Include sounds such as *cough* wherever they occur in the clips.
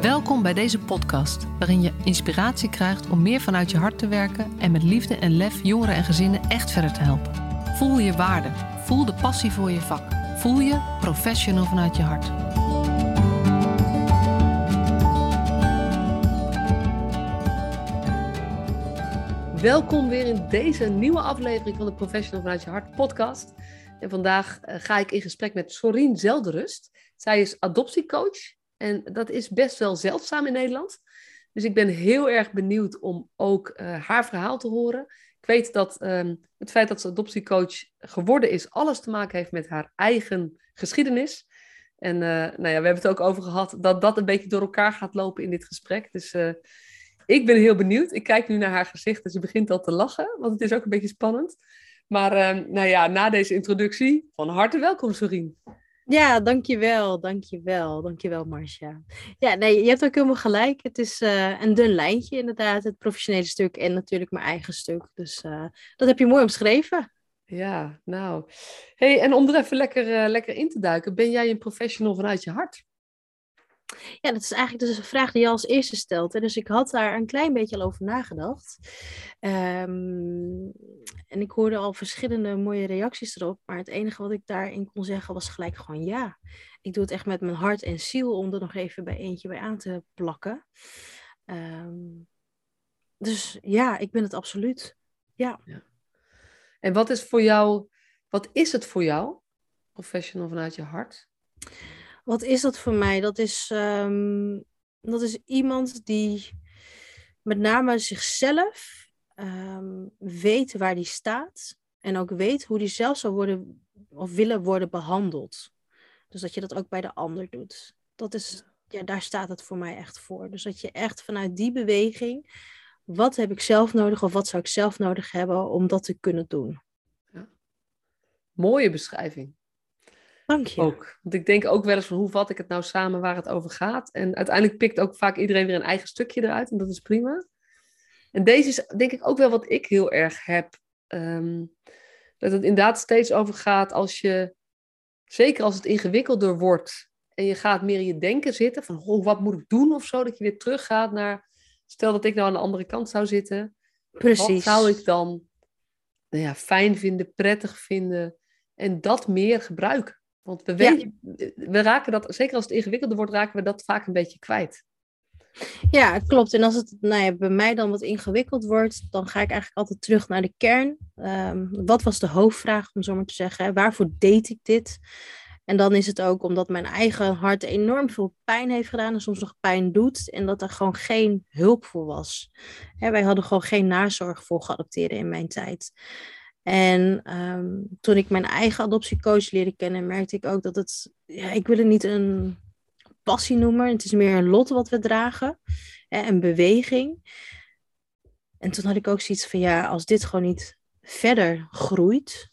Welkom bij deze podcast, waarin je inspiratie krijgt om meer vanuit je hart te werken en met liefde en lef jongeren en gezinnen echt verder te helpen. Voel je waarde, voel de passie voor je vak, voel je professional vanuit je hart. Welkom weer in deze nieuwe aflevering van de Professional vanuit je hart podcast. En vandaag eh, ga ik in gesprek met Sorien Zelderust. Zij is adoptiecoach en dat is best wel zeldzaam in Nederland. Dus ik ben heel erg benieuwd om ook uh, haar verhaal te horen. Ik weet dat um, het feit dat ze adoptiecoach geworden is, alles te maken heeft met haar eigen geschiedenis. En uh, nou ja, we hebben het ook over gehad dat dat een beetje door elkaar gaat lopen in dit gesprek. Dus uh, ik ben heel benieuwd. Ik kijk nu naar haar gezicht en ze begint al te lachen, want het is ook een beetje spannend. Maar uh, nou ja, na deze introductie, van harte welkom, Sorien. Ja, dankjewel, dankjewel, dankjewel Marcia. Ja, nee, je hebt ook helemaal gelijk. Het is uh, een dun lijntje inderdaad, het professionele stuk en natuurlijk mijn eigen stuk. Dus uh, dat heb je mooi omschreven. Ja, nou. Hey, en om er even lekker, uh, lekker in te duiken, ben jij een professional vanuit je hart? Ja, dat is eigenlijk dus een vraag die je als eerste stelt. Dus ik had daar een klein beetje al over nagedacht. Um, en ik hoorde al verschillende mooie reacties erop. Maar het enige wat ik daarin kon zeggen was gelijk gewoon ja. Ik doe het echt met mijn hart en ziel om er nog even bij eentje bij aan te plakken. Um, dus ja, ik ben het absoluut. Ja. ja. En wat is voor jou, wat is het voor jou, professional vanuit je hart? Wat is dat voor mij? Dat is, um, dat is iemand die met name zichzelf um, weet waar die staat. En ook weet hoe die zelf zou worden of willen worden behandeld. Dus dat je dat ook bij de ander doet. Dat is, ja, daar staat het voor mij echt voor. Dus dat je echt vanuit die beweging, wat heb ik zelf nodig of wat zou ik zelf nodig hebben om dat te kunnen doen. Ja. Mooie beschrijving. Dank je. Ook. Want ik denk ook wel eens van hoe vat ik het nou samen waar het over gaat. En uiteindelijk pikt ook vaak iedereen weer een eigen stukje eruit. En dat is prima. En deze is denk ik ook wel wat ik heel erg heb. Um, dat het inderdaad steeds over gaat als je, zeker als het ingewikkelder wordt en je gaat meer in je denken zitten van oh, wat moet ik doen of zo, dat je weer teruggaat naar, stel dat ik nou aan de andere kant zou zitten. Precies. Wat zou ik dan nou ja, fijn vinden, prettig vinden en dat meer gebruiken? Want we, weten, we raken dat, zeker als het ingewikkelder wordt, raken we dat vaak een beetje kwijt. Ja, klopt. En als het nou ja, bij mij dan wat ingewikkeld wordt, dan ga ik eigenlijk altijd terug naar de kern. Um, wat was de hoofdvraag, om zo maar te zeggen? Waarvoor deed ik dit? En dan is het ook omdat mijn eigen hart enorm veel pijn heeft gedaan en soms nog pijn doet. En dat er gewoon geen hulp voor was. Hè, wij hadden gewoon geen nazorg voor geadopteerden in mijn tijd. En um, toen ik mijn eigen adoptiecoach leerde kennen, merkte ik ook dat het. Ja, ik wil het niet een passie noemen. Het is meer een lot wat we dragen. Hè, een beweging. En toen had ik ook zoiets van ja, als dit gewoon niet verder groeit,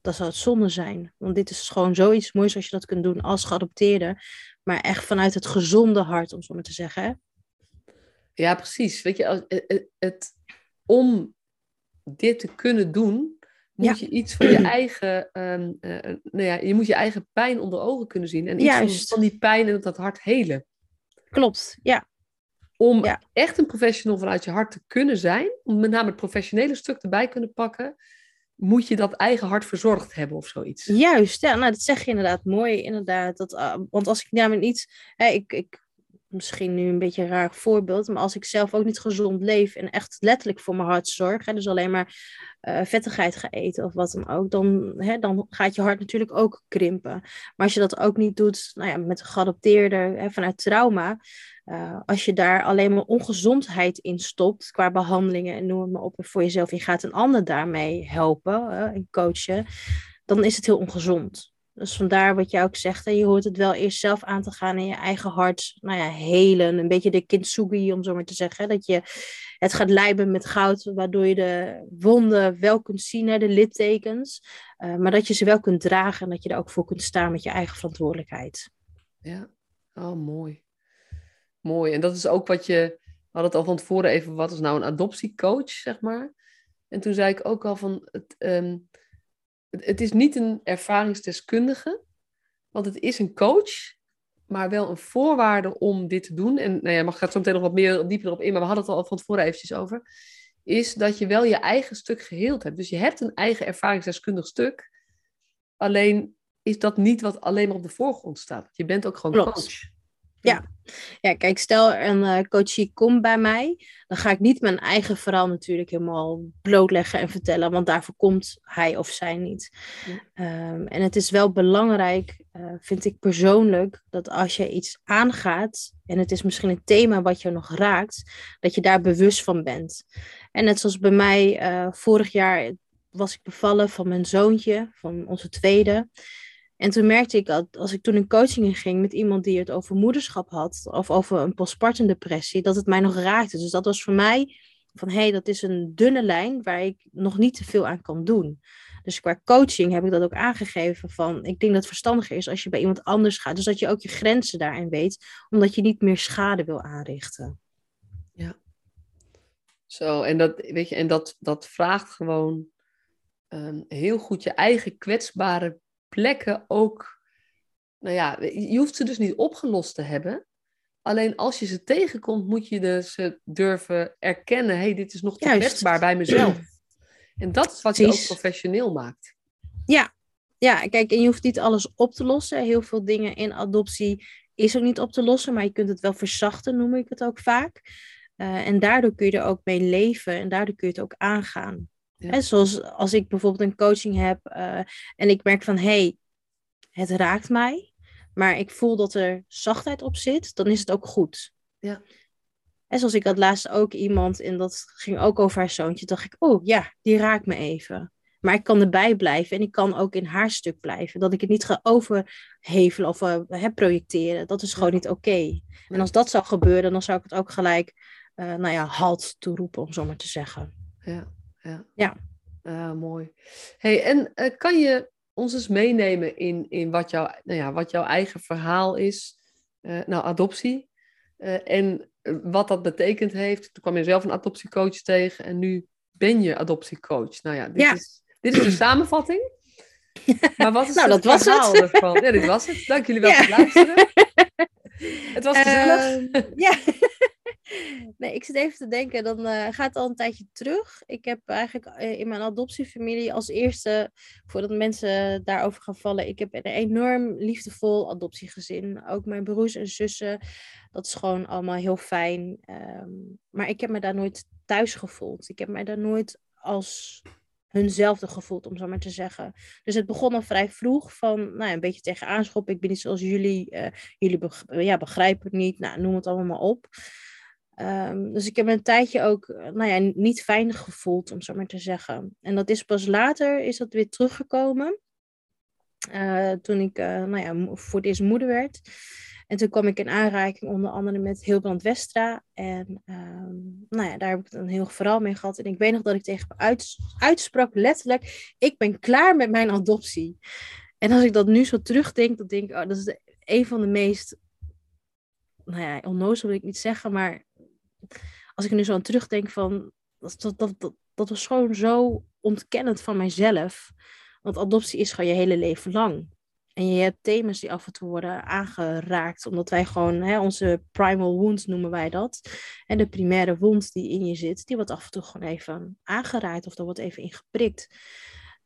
dan zou het zonde zijn. Want dit is gewoon zoiets moois als je dat kunt doen als geadopteerde. Maar echt vanuit het gezonde hart, om zo maar te zeggen. Ja, precies. Weet je, het, het, om dit te kunnen doen, moet je iets van je eigen, um, uh, nou ja, je moet je eigen pijn onder ogen kunnen zien. En iets van, van, die pijn en dat hart helen. Klopt, ja. Om ja. echt een professional vanuit je hart te kunnen zijn, om met name het professionele stuk erbij kunnen pakken, moet je dat eigen hart verzorgd hebben of zoiets. Juist, ja, nou dat zeg je inderdaad mooi, inderdaad. Dat, uh, want als ik namelijk iets, hè, ik, ik misschien nu een beetje een raar voorbeeld, maar als ik zelf ook niet gezond leef en echt letterlijk voor mijn hart zorg, hè, dus alleen maar uh, vettigheid ga eten of wat dan ook, dan, hè, dan gaat je hart natuurlijk ook krimpen. Maar als je dat ook niet doet nou ja, met een geadopteerde, hè, vanuit trauma, uh, als je daar alleen maar ongezondheid in stopt, qua behandelingen en noem het maar op, voor jezelf, je gaat een ander daarmee helpen en coachen, dan is het heel ongezond. Dus vandaar wat jij ook zegt, hè, je hoort het wel eerst zelf aan te gaan in je eigen hart, nou ja, helen. Een beetje de kintsugi, om zo maar te zeggen. Dat je het gaat lijben met goud, waardoor je de wonden wel kunt zien, hè, de littekens. Uh, maar dat je ze wel kunt dragen en dat je er ook voor kunt staan met je eigen verantwoordelijkheid. Ja, oh mooi. Mooi. En dat is ook wat je, we hadden het al van tevoren even, wat is nou een adoptiecoach, zeg maar. En toen zei ik ook al van, het, um, het, is niet een ervaringsdeskundige, want het is een coach maar wel een voorwaarde om dit te doen. En nou ja, mag gaat zo meteen nog wat meer dieper erop in, maar we hadden het al van tevoren eventjes over. Is dat je wel je eigen stuk geheeld hebt. Dus je hebt een eigen ervaringsdeskundig stuk. Alleen is dat niet wat alleen maar op de voorgrond staat. Je bent ook gewoon Klopt. coach. Ja. ja, kijk, stel een uh, coachie komt bij mij, dan ga ik niet mijn eigen verhaal natuurlijk helemaal blootleggen en vertellen, want daarvoor komt hij of zij niet. Ja. Um, en het is wel belangrijk, uh, vind ik persoonlijk, dat als je iets aangaat en het is misschien een thema wat je nog raakt, dat je daar bewust van bent. En net zoals bij mij uh, vorig jaar was ik bevallen van mijn zoontje, van onze tweede. En toen merkte ik dat als ik toen in coaching ging met iemand die het over moederschap had, of over een postpartum depressie, dat het mij nog raakte. Dus dat was voor mij van hé, hey, dat is een dunne lijn waar ik nog niet te veel aan kan doen. Dus qua coaching heb ik dat ook aangegeven van ik denk dat het verstandiger is als je bij iemand anders gaat. Dus dat je ook je grenzen daarin weet, omdat je niet meer schade wil aanrichten. Ja. Zo, en dat, weet je, en dat, dat vraagt gewoon um, heel goed je eigen kwetsbare plekken ook, nou ja, je hoeft ze dus niet opgelost te hebben. Alleen als je ze tegenkomt, moet je dus ze durven erkennen. Hé, hey, dit is nog te Juist. kwetsbaar bij mezelf. En dat is wat je ook professioneel maakt. Ja. ja, kijk, en je hoeft niet alles op te lossen. Heel veel dingen in adoptie is ook niet op te lossen, maar je kunt het wel verzachten, noem ik het ook vaak. Uh, en daardoor kun je er ook mee leven en daardoor kun je het ook aangaan. Ja. En zoals als ik bijvoorbeeld een coaching heb uh, en ik merk van hé, hey, het raakt mij, maar ik voel dat er zachtheid op zit, dan is het ook goed. Ja. En zoals ik had laatst ook iemand, en dat ging ook over haar zoontje, dacht ik, oh ja, die raakt me even. Maar ik kan erbij blijven en ik kan ook in haar stuk blijven. Dat ik het niet ga overhevelen of uh, projecteren. Dat is gewoon ja. niet oké. Okay. En als dat zou gebeuren, dan zou ik het ook gelijk, uh, nou ja, halt toeroepen, om zo maar te zeggen. Ja. Ja. ja. Uh, mooi. Hey, en uh, kan je ons eens meenemen in, in wat, jouw, nou ja, wat jouw eigen verhaal is? Uh, nou, adoptie. en wat dat betekend heeft. Toen kwam je zelf een adoptiecoach tegen en nu ben je adoptiecoach. Nou ja, dit, ja. Is, dit is de *clears throat* samenvatting. Maar wat is nou, het dat was verhaal het. ervan? Ja, dit was het. Dank jullie wel ja. voor het luisteren. *laughs* het was gezellig. Uh, ja. *laughs* Nee, ik zit even te denken, dan uh, gaat al een tijdje terug. Ik heb eigenlijk uh, in mijn adoptiefamilie als eerste, voordat mensen daarover gaan vallen, ik heb een enorm liefdevol adoptiegezin. Ook mijn broers en zussen, dat is gewoon allemaal heel fijn. Um, maar ik heb me daar nooit thuis gevoeld. Ik heb mij daar nooit als hunzelfde gevoeld, om zo maar te zeggen. Dus het begon al vrij vroeg van, nou een beetje tegen aanschop. Ik ben niet zoals jullie, uh, jullie ja, begrijpen het niet, nou, noem het allemaal op. Um, dus ik heb een tijdje ook nou ja, niet fijn gevoeld, om zo maar te zeggen. En dat is pas later is dat weer teruggekomen. Uh, toen ik uh, nou ja, voor het eerst moeder werd. En toen kwam ik in aanraking onder andere met Hilbrand Westra. En um, nou ja, daar heb ik een heel verhaal mee gehad. En ik weet nog dat ik tegen me uit, uitsprak, letterlijk, ik ben klaar met mijn adoptie. En als ik dat nu zo terugdenk, dan denk ik, oh, dat is de, een van de meest, nou ja, onnozel wil ik niet zeggen, maar als ik nu zo aan terugdenk van, dat, dat, dat, dat, was gewoon zo ontkennend van mijzelf. Want adoptie is gewoon je hele leven lang. En je hebt thema's die af en toe worden aangeraakt, omdat wij gewoon, hè, onze primal wounds noemen wij dat. En de primaire wond die in je zit, die wordt af en toe gewoon even aangeraakt of er wordt even ingeprikt.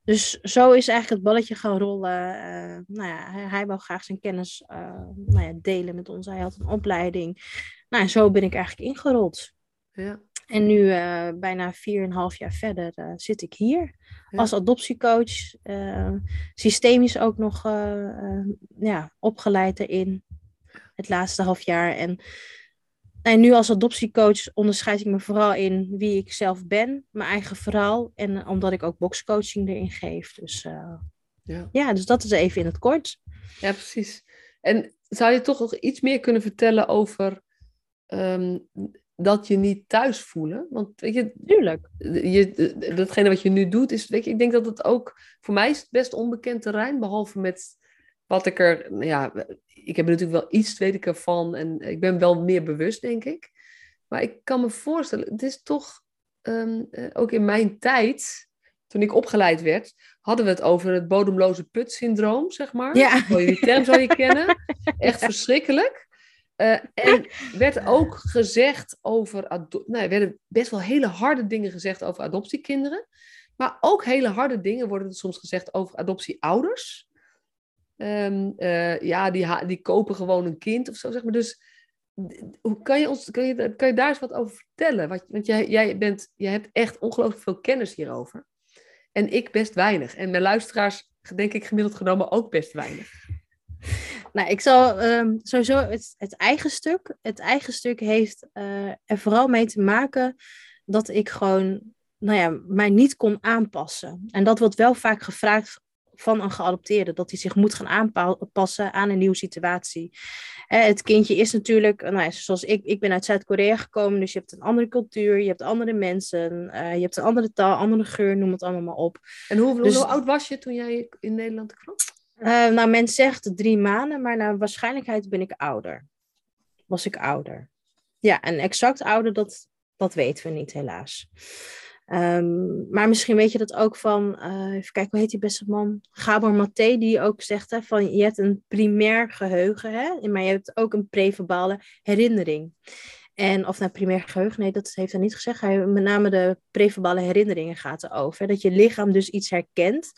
Dus zo is eigenlijk het balletje gaan rollen. Uh, nou ja, hij, hij wou graag zijn kennis uh, nou ja, delen met ons. Hij had een opleiding. Nou, en zo ben ik eigenlijk ingerold. Ja. En nu, uh, bijna 4,5 jaar verder, zit ik hier ja. als adoptiecoach. systemisch ook nog ja, opgeleid erin. Het laatste half jaar. En en nu als adoptiecoach onderscheid ik me vooral in wie ik zelf ben, mijn eigen verhaal. En omdat ik ook boxcoaching erin geef. Dus ja. ja, dus dat is even in het kort. Ja, precies. En zou je toch nog iets meer kunnen vertellen over um, dat je niet thuis voelen? Want weet je, Tuurlijk. Je, datgene wat je nu doet, is, weet je, ik denk dat het ook, voor mij is het best onbekend terrein, behalve met wat ik er, nou ja, ik heb er natuurlijk wel iets, weet ik ervan. En ik ben wel meer bewust, denk ik. Maar ik kan me voorstellen, het is toch um, ook in mijn tijd, toen ik opgeleid werd, hadden we het over het bodemloze put-syndroom, zeg maar. Ja. Die term zou je kennen. *laughs* Echt verschrikkelijk. Uh, en *laughs* werd ook gezegd over... Nou, er werden best wel hele harde dingen gezegd over adoptiekinderen. Maar ook hele harde dingen worden soms gezegd over adoptieouders. Um, uh, ja, die, die kopen gewoon een kind of zo, zeg maar. Dus hoe kan je, ons, kan je, kan je daar eens wat over vertellen? Want, want jij, jij, bent, jij hebt echt ongelooflijk veel kennis hierover. En ik best weinig. En mijn luisteraars, denk ik gemiddeld genomen, ook best weinig. *laughs* Nou, ik zal um, sowieso het, het, eigen stuk. Het eigen stuk heeft uh, er vooral mee te maken dat ik gewoon, nou ja, mij niet kon aanpassen. En dat wordt wel vaak gevraagd van een geadopteerde, dat hij zich moet gaan aanpassen aan een nieuwe situatie. het kindje is natuurlijk, nou ja, zoals ik, ik ben uit Zuid-Korea gekomen, dus je hebt een andere cultuur, je hebt andere mensen, uh, je hebt een andere taal, andere geur, noem het allemaal maar op. En hoe, dus, hoe oud was je toen jij in Nederland kwam? Uh, nou, men zegt drie maanden, maar naar waarschijnlijkheid ben ik ouder. Was ik ouder. Ja, en exact ouder, dat, dat weten we niet, helaas. Um, maar misschien weet je dat ook van, uh, even kijken, hoe heet die beste man? Gabor Maté, die ook zegt hè, van je hebt een primair geheugen, hè, maar je hebt ook een preverbale herinnering. En of nou primair geheugen, nee, dat heeft hij niet gezegd. Hij, met name de preverbale herinneringen gaat erover. Dat je lichaam dus iets herkent,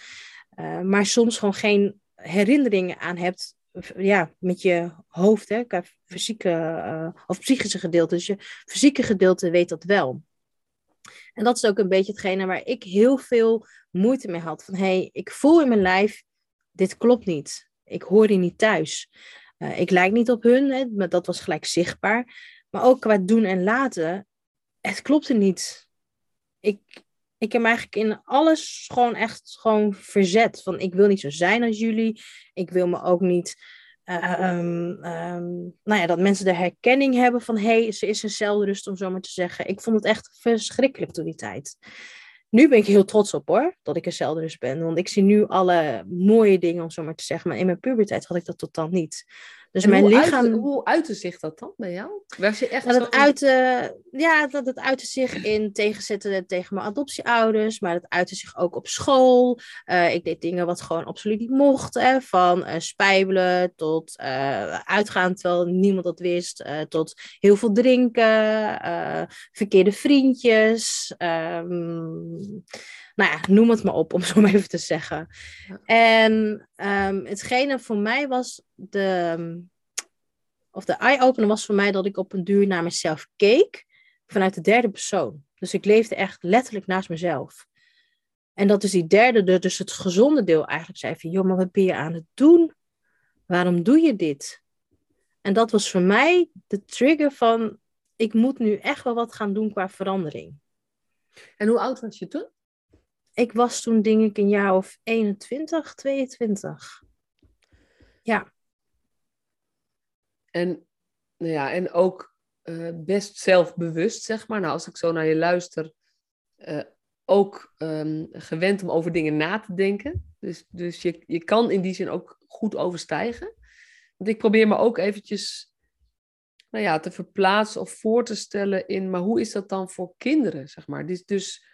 uh, maar soms gewoon geen herinneringen aan hebt ja, met je hoofd, hè, fysieke uh, of psychische gedeelte. Dus je fysieke gedeelte weet dat wel. En dat is ook een beetje hetgene waar ik heel veel moeite mee had. Van hé, hey, ik voel in mijn lijf, dit klopt niet. Ik hoor hier niet thuis. Uh, ik lijk niet op hun, hè, dat was gelijk zichtbaar. Maar ook qua doen en laten, het klopte niet. Ik, ik heb eigenlijk in alles gewoon echt gewoon verzet. Van ik wil niet zo zijn als jullie. Ik wil me ook niet um, um, nou ja, dat mensen de herkenning hebben van hé, hey, ze is een celrust, om zo maar te zeggen. Ik vond het echt verschrikkelijk toen die tijd. Nu ben ik heel trots op hoor, dat ik een celrust ben. Want ik zie nu alle mooie dingen, om zo maar te zeggen. Maar in mijn puberteit had ik dat totaal niet. Dus mijn hoe lichaam. Uit, hoe uitte zich dat dan bij jou? Was je echt dat, het uitte, ja, dat het uitte zich in tegenzetten tegen mijn adoptieouders, maar het uitte zich ook op school. Uh, ik deed dingen wat gewoon absoluut niet mocht, hè, van uh, spijbelen tot uh, uitgaan terwijl niemand dat wist, tot heel veel drinken, verkeerde vriendjes. Um, nou ja, noem het maar op, om zo *laughs* maar even te zeggen. En um, hetgene voor mij was de, of de eye-opener was voor mij dat ik op een duur naar mezelf keek vanuit de derde persoon. Dus ik leefde echt letterlijk naast mezelf. En dat is die derde, dus het gezonde deel eigenlijk zei van, joh, maar wat ben je aan het doen? Waarom doe je dit? En dat was voor mij de trigger van, ik moet nu echt wel wat gaan doen qua verandering. En hoe oud was je toen? Ik was toen denk ik een jaar of 21, 22. Ja. En, nou ja, en ook uh, best zelfbewust, zeg maar. Nou, als ik zo naar je luister, uh, ook um, gewend om over dingen na te denken. Dus, dus je, je kan in die zin ook goed overstijgen. Want ik probeer me ook eventjes nou ja, te verplaatsen of voor te stellen in, maar hoe is dat dan voor kinderen, zeg maar? Dus, dus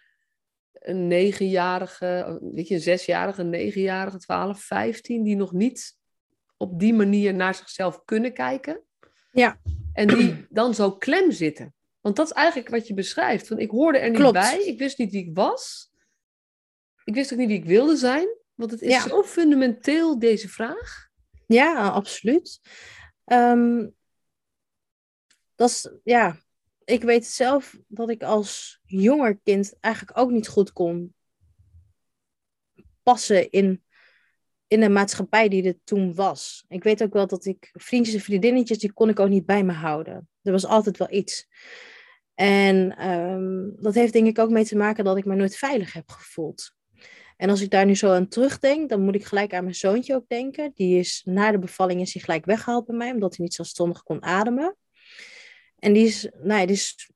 een negenjarige, weet je, een zesjarige, een negenjarige, twaalf, vijftien, die nog niet op die manier naar zichzelf kunnen kijken. Ja. En die dan zo klem zitten. Want dat is eigenlijk wat je beschrijft. Want ik hoorde er niet bij, ik wist niet wie ik was. Ik wist ook niet wie ik wilde zijn. Want het is zo fundamenteel, deze vraag. Ja, absoluut. Um, dat is, ja, ik weet zelf dat ik als jonger kind eigenlijk ook niet goed kon passen in, in de maatschappij die er toen was. Ik weet ook wel dat ik vriendjes en vriendinnetjes, die kon ik ook niet bij me houden. Er was altijd wel iets. En um, dat heeft denk ik ook mee te maken dat ik me nooit veilig heb gevoeld. En als ik daar nu zo aan terugdenk, dan moet ik gelijk aan mijn zoontje ook denken. Die is na de bevalling is gelijk weggehaald bij mij, omdat hij niet zelfstandig kon ademen. En die is, nou die is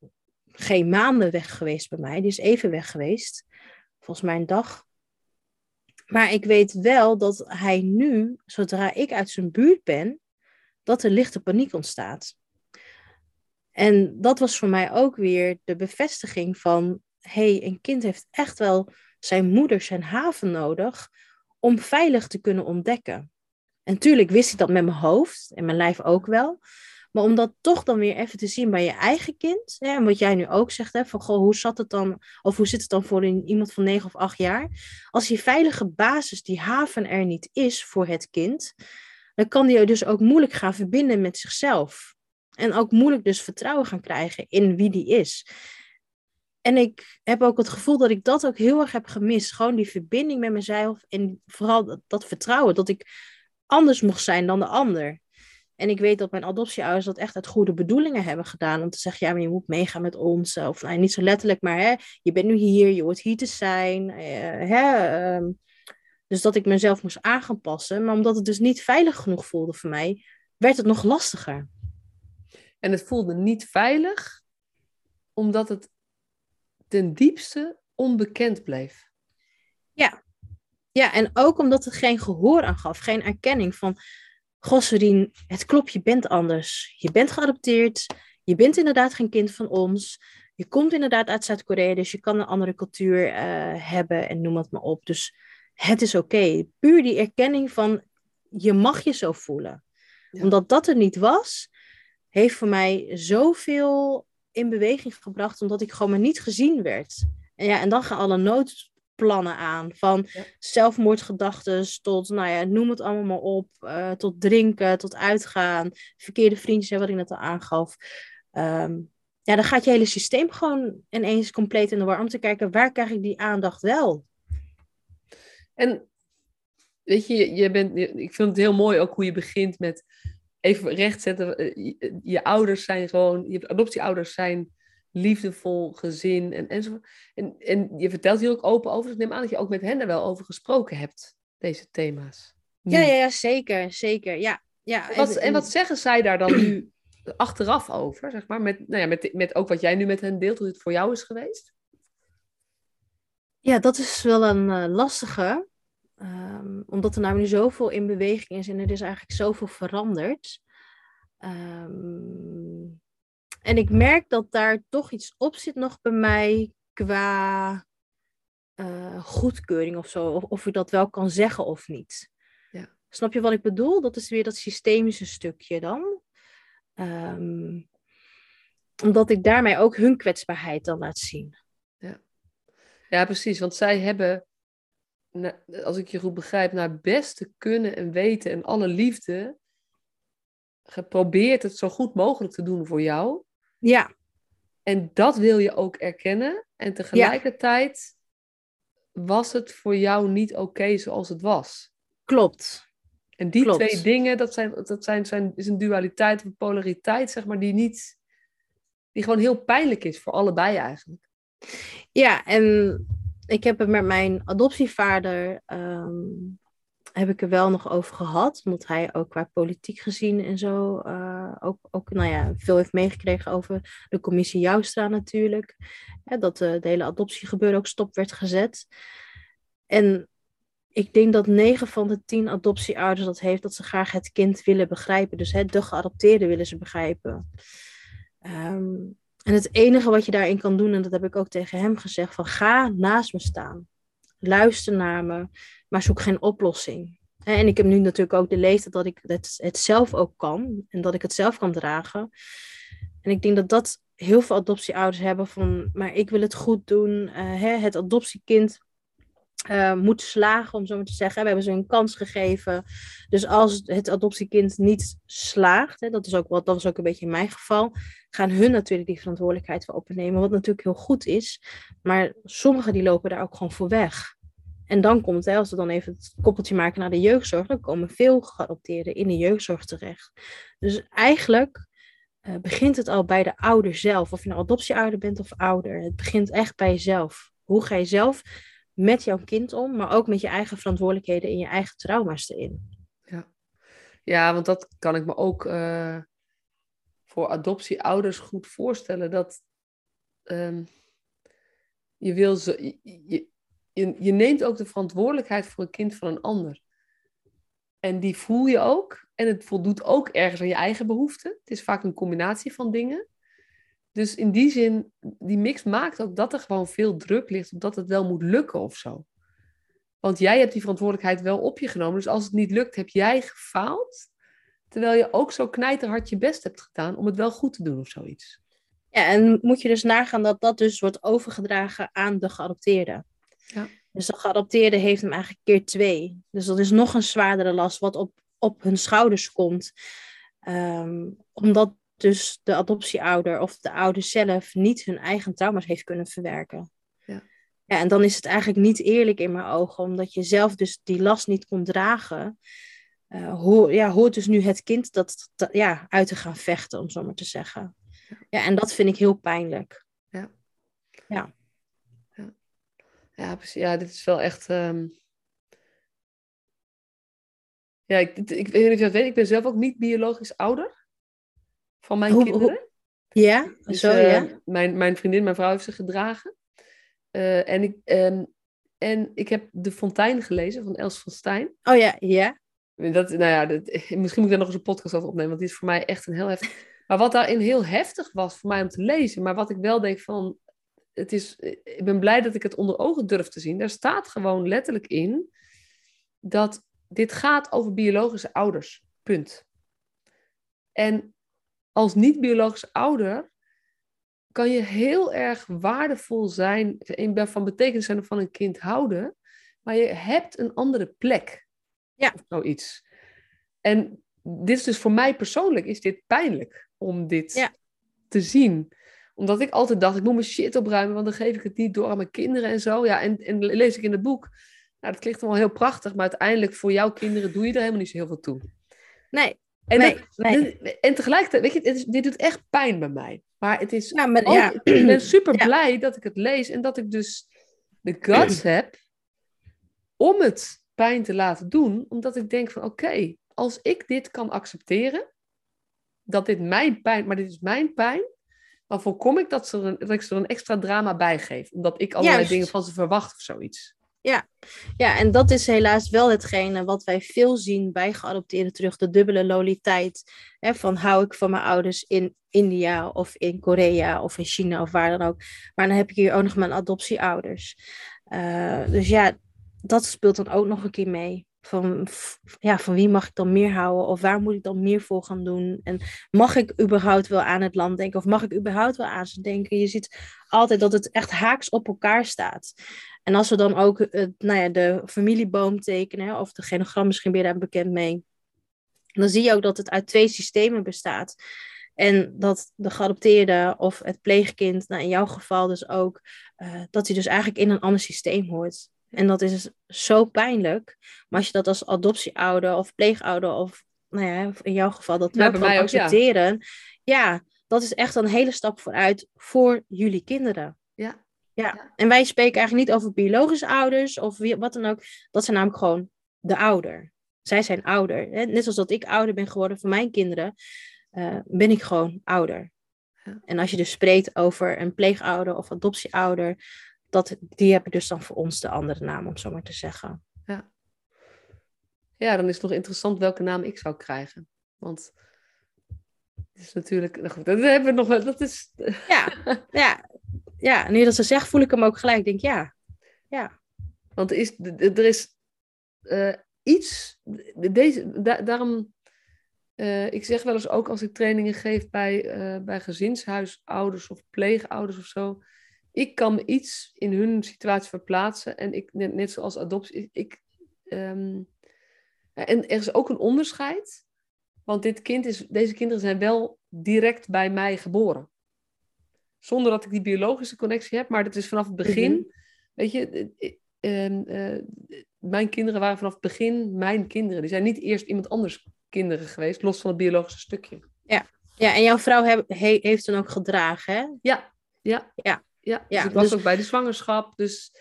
geen maanden weg geweest bij mij. Die is even weg geweest. Volgens mij een dag. Maar ik weet wel dat hij nu, zodra ik uit zijn buurt ben, dat er lichte paniek ontstaat. En dat was voor mij ook weer de bevestiging van, hé, hey, een kind heeft echt wel zijn moeder zijn haven nodig om veilig te kunnen ontdekken. En tuurlijk wist ik dat met mijn hoofd en mijn lijf ook wel. Maar om dat toch dan weer even te zien bij je eigen kind. Hè, en wat jij nu ook zegt, hè, van goh, hoe zat het dan, of hoe zit het dan voor een, iemand van negen of acht jaar? Als die veilige basis, die haven er niet is voor het kind, dan kan die dus ook moeilijk gaan verbinden met zichzelf. En ook moeilijk dus vertrouwen gaan krijgen in wie die is. En ik heb ook het gevoel dat ik dat ook heel erg heb gemist. Gewoon die verbinding met mezelf en vooral dat, dat vertrouwen. Dat ik anders mocht zijn dan de ander. En ik weet dat mijn adoptieouders dat echt uit goede bedoelingen hebben gedaan. Om te zeggen, ja, maar je moet meegaan met ons. Of nou, niet zo letterlijk, maar hè, je bent nu hier, je hoort hier te zijn. Uh, hè, ehm, dus dat ik mezelf moest aan gaan passen. Maar omdat het dus niet veilig genoeg voelde voor mij, werd het nog lastiger. En het voelde niet veilig, omdat het ten diepste onbekend bleef. Ja. Ja, en ook omdat het geen gehoor aan gaf, geen erkenning van Gosserien, het klopt, je bent anders. Je bent geadopteerd. Je bent inderdaad geen kind van ons. Je komt inderdaad uit Zuid-Korea, dus je kan een andere cultuur uh, hebben en noem het maar op. Dus het is oké. Puur die erkenning van je mag je zo voelen. Omdat dat er niet was, heeft voor mij zoveel in beweging gebracht, omdat ik gewoon maar niet gezien werd. En ja, en dan gaan alle nood, plannen aan. Van ja. zelfmoordgedachten tot, nou ja, noem het allemaal maar op. Uh, tot drinken, tot uitgaan. Verkeerde vriendjes, wat ik net al aangaf. Um, ja, dan gaat je hele systeem gewoon ineens compleet in de war. Om te kijken, waar krijg ik die aandacht wel? En weet je, je bent, ik vind het heel mooi ook hoe je begint met even rechtzetten. Eh, je, je ouders zijn gewoon, je adoptieouders zijn liefdevol gezin en, enzovoort. En, en je vertelt hier ook open over. Dus ik neem aan dat je ook met hen er wel over gesproken hebt, deze thema's. Ja, ja, ja zeker, zeker. Ja, ja. En, wat, en wat zeggen zij daar dan nu *clears throat* achteraf over, zeg maar? Met, nou ja, met, met ook wat jij nu met hen deelt, hoe het voor jou is geweest? Ja, dat is wel een uh, lastige. Um, omdat er namelijk zoveel in beweging is en er is eigenlijk zoveel veranderd. Um, en ik merk dat daar toch iets op zit nog bij mij qua uh, goedkeuring of zo. Of, of ik dat wel kan zeggen of niet. Ja. Snap je wat ik bedoel? Dat is weer dat systemische stukje dan. Um, omdat ik daarmee ook hun kwetsbaarheid dan laat zien. Ja, ja precies. Want zij hebben, als ik je goed begrijp, naar best te kunnen en weten en alle liefde geprobeerd het zo goed mogelijk te doen voor jou. Ja. En dat wil je ook erkennen. En tegelijkertijd was het voor jou niet oké zoals het was. Klopt. En die twee dingen, dat, zijn, dat zijn, zijn, is een dualiteit, een polariteit, zeg maar, die niet, die gewoon heel pijnlijk is voor allebei eigenlijk. Ja, en ik heb het met mijn adoptievader ehm, heb ik er wel nog over gehad. Omdat hij ook qua politiek gezien en zo uh, ook, ook nou ja, veel heeft meegekregen over de commissie Joustra natuurlijk. dat uh, de hele adoptiegebeuren ook stop werd gezet. En ik denk dat negen van de tien adoptieouders dat heeft, dat ze graag het kind willen begrijpen. Dus hè, de geadopteerde willen ze begrijpen. Um, en het enige wat je daarin kan doen, en dat heb ik ook tegen hem gezegd, van ga naast me staan. Luister naar me maar zoek geen oplossing. En ik heb nu natuurlijk ook de leeftijd dat ik het, het zelf ook kan en dat ik het zelf kan dragen. En ik denk dat dat heel veel adoptieouders hebben van, maar ik wil het goed doen. Uh, hè, het adoptiekind uh, moet slagen, om zo maar te zeggen. We hebben ze een kans gegeven. Dus als het adoptiekind niet slaagt, hè, dat, is ook wat, dat was ook een beetje in mijn geval, gaan hun natuurlijk die verantwoordelijkheid voor opnemen, wat natuurlijk heel goed is. Maar sommigen die lopen daar ook gewoon voor weg. En dan komt, hè, als we dan even het koppeltje maken naar de jeugdzorg, dan komen veel geadopteerden in de jeugdzorg terecht. Dus eigenlijk uh, begint het al bij de ouder zelf. Of je nou adoptieouder bent of ouder. Het begint echt bij jezelf. Hoe ga je zelf met jouw kind om, maar ook met je eigen verantwoordelijkheden en je eigen trauma's erin. Ja, ja want dat kan ik me ook uh, voor adoptieouders goed voorstellen. Dat um, je wil ze. Je neemt ook de verantwoordelijkheid voor een kind van een ander. En die voel je ook. En het voldoet ook ergens aan je eigen behoeften. Het is vaak een combinatie van dingen. Dus in die zin, die mix maakt ook dat er gewoon veel druk ligt, omdat het wel moet lukken of zo. Want jij hebt die verantwoordelijkheid wel op je genomen. Dus als het niet lukt, heb jij gefaald. Terwijl je ook zo knijterhard je best hebt gedaan om het wel goed te doen of zoiets. Ja, en moet je dus nagaan dat dat dus wordt overgedragen aan de geadopteerde. Ja. Dus de geadopteerde heeft hem eigenlijk keer twee. Dus dat is nog een zwaardere last wat op, op hun schouders komt. Ehm, omdat dus de adoptieouder of de ouder zelf niet hun eigen trauma's heeft kunnen verwerken. Ja. Ja, en dan is het eigenlijk niet eerlijk in mijn ogen, omdat je zelf dus die last niet kon dragen. Uh, hoor, ja, hoort dus nu het kind dat, dat, ja, uit te gaan vechten, om zo maar te zeggen. Ja. En dat vind ik heel pijnlijk. Ja. Ja, ja precies. Ja, dit is wel echt... ehm, Ja, ik, ik weet niet of je dat weet. Ik ben zelf ook niet biologisch ouder van mijn Hoe- kinderen. Ja, Dus, zo ja. mijn, mijn vriendin, mijn vrouw heeft ze gedragen. Eh, en, ik, ehm, en ik heb De Fontein gelezen van Els van Stijn. Oh ja, ja. Dat, nou ja, dat, *laughs* misschien moet ik daar nog eens een podcast over opnemen, want die is voor mij echt een heel heftig. Maar wat daarin heel heftig was voor mij om te lezen, maar wat ik wel denk van, het is, ik ben blij dat ik het onder ogen durf te zien. Daar staat gewoon letterlijk in dat dit gaat over biologische ouders. Punt. En als niet-biologische ouder kan je heel erg waardevol zijn, in- van betekenis zijn van een kind houden, maar je hebt een andere plek. Ja. Of zoiets. En dit is dus voor mij persoonlijk is dit pijnlijk om dit Ja. te zien. Omdat ik altijd dacht, ik moet mijn shit opruimen, want dan geef ik het niet door aan mijn kinderen en zo. Ja, en, en lees ik in het boek. Nou, dat klinkt wel heel prachtig, maar uiteindelijk voor jouw kinderen doe je er helemaal niet zo heel veel toe. Nee, En, nee, dat- nee. dit- en tegelijkertijd, weet je, is- dit doet echt pijn bij mij. Maar het is Ja, maar ook- ja. *clears throat* ik ben super Ja. blij dat ik het lees en dat ik dus de guts *clears throat* heb om het pijn te laten doen. Omdat ik denk van oké, als ik dit kan accepteren, dat dit mijn pijn, maar dit is mijn pijn, dan voorkom ik dat, ze er een, dat ik ze er een extra drama bij geef. Omdat ik allerlei Juist. dingen van ze verwacht of zoiets. Ja, en dat is helaas wel hetgene wat wij veel zien bij geadopteerden terug. De dubbele loyaliteit. Hè, van hou ik van mijn ouders in India of in Korea of in China of waar dan ook. Maar dan heb ik hier ook nog mijn adoptieouders. Eh, dus ja, dat speelt dan ook nog een keer mee. Van, ja, van wie mag ik dan meer houden? Of waar moet ik dan meer voor gaan doen? En mag ik überhaupt wel aan het land denken? Of mag ik überhaupt wel aan ze denken? Je ziet altijd dat het echt haaks op elkaar staat. En als we dan ook nou ja, de familieboom tekenen, of de genogram, misschien je daar bekend mee, dan zie je ook dat het uit twee systemen bestaat. En dat de geadopteerde of het pleegkind, nou in jouw geval dus ook, eh, dat hij dus eigenlijk in een ander systeem hoort. En dat is zo pijnlijk. Maar als je dat als adoptieouder of pleegouder of, nou ja, in jouw geval dat wel kan ook, ja. accepteren, ja, dat is echt een hele stap vooruit voor jullie kinderen. Ja. Ja, en wij spreken eigenlijk niet over biologische ouders of wie, wat dan ook. Dat zijn namelijk gewoon de ouder. Zij zijn ouder. Net zoals dat ik ouder ben geworden van mijn kinderen, eh, ben ik gewoon ouder. Ja. En als je dus spreekt over een pleegouder of adoptieouder, dat, die hebben dus dan voor ons de andere naam, om zo maar te zeggen. Ja, dan is het nog interessant welke naam ik zou krijgen. Want het is natuurlijk... Nou goed, dat hebben we nog wel... Dat is... Ja, *laughs* ja, ja. nu dat ze zegt, voel ik hem ook gelijk. Ik denk, ja, ja, Want er is, er is eh, iets, deze, da- daarom, eh, ik zeg wel eens ook als ik trainingen geef bij, eh, bij gezinshuisouders of pleegouders of zo, ik kan me iets in hun situatie verplaatsen en ik, net, net zoals adoptie, ik, ehm, en er is ook een onderscheid, want dit kind is, deze kinderen zijn wel direct bij mij geboren. Zonder dat ik die biologische connectie heb, maar dat is vanaf het begin, Mhm. weet je, eh, ehm, eh, mijn kinderen waren vanaf het begin mijn kinderen. Die zijn niet eerst iemand anders kinderen geweest, los van het biologische stukje. ja. En jouw vrouw heb- he- heeft toen ook gedragen, hè? Ja, ja, Ja. Ja. Dus Ja, ik was dus- ook bij de zwangerschap, dus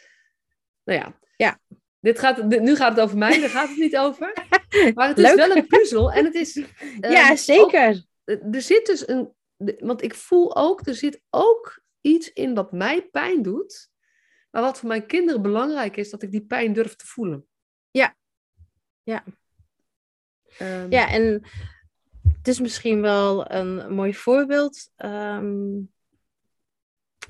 nou ja. Ja. Dit gaat, dit- nu gaat het over mij, daar gaat het niet over. *laughs* Maar het is Leuk. wel een puzzel en het is... *laughs* ehm, ja, zeker. ook- er zit dus een... Want ik voel ook, er zit ook iets in wat mij pijn doet. Maar wat voor mijn kinderen belangrijk is, dat ik die pijn durf te voelen. Ja. Ja. Ehm, Ja, en het is misschien wel een mooi voorbeeld. Ehm,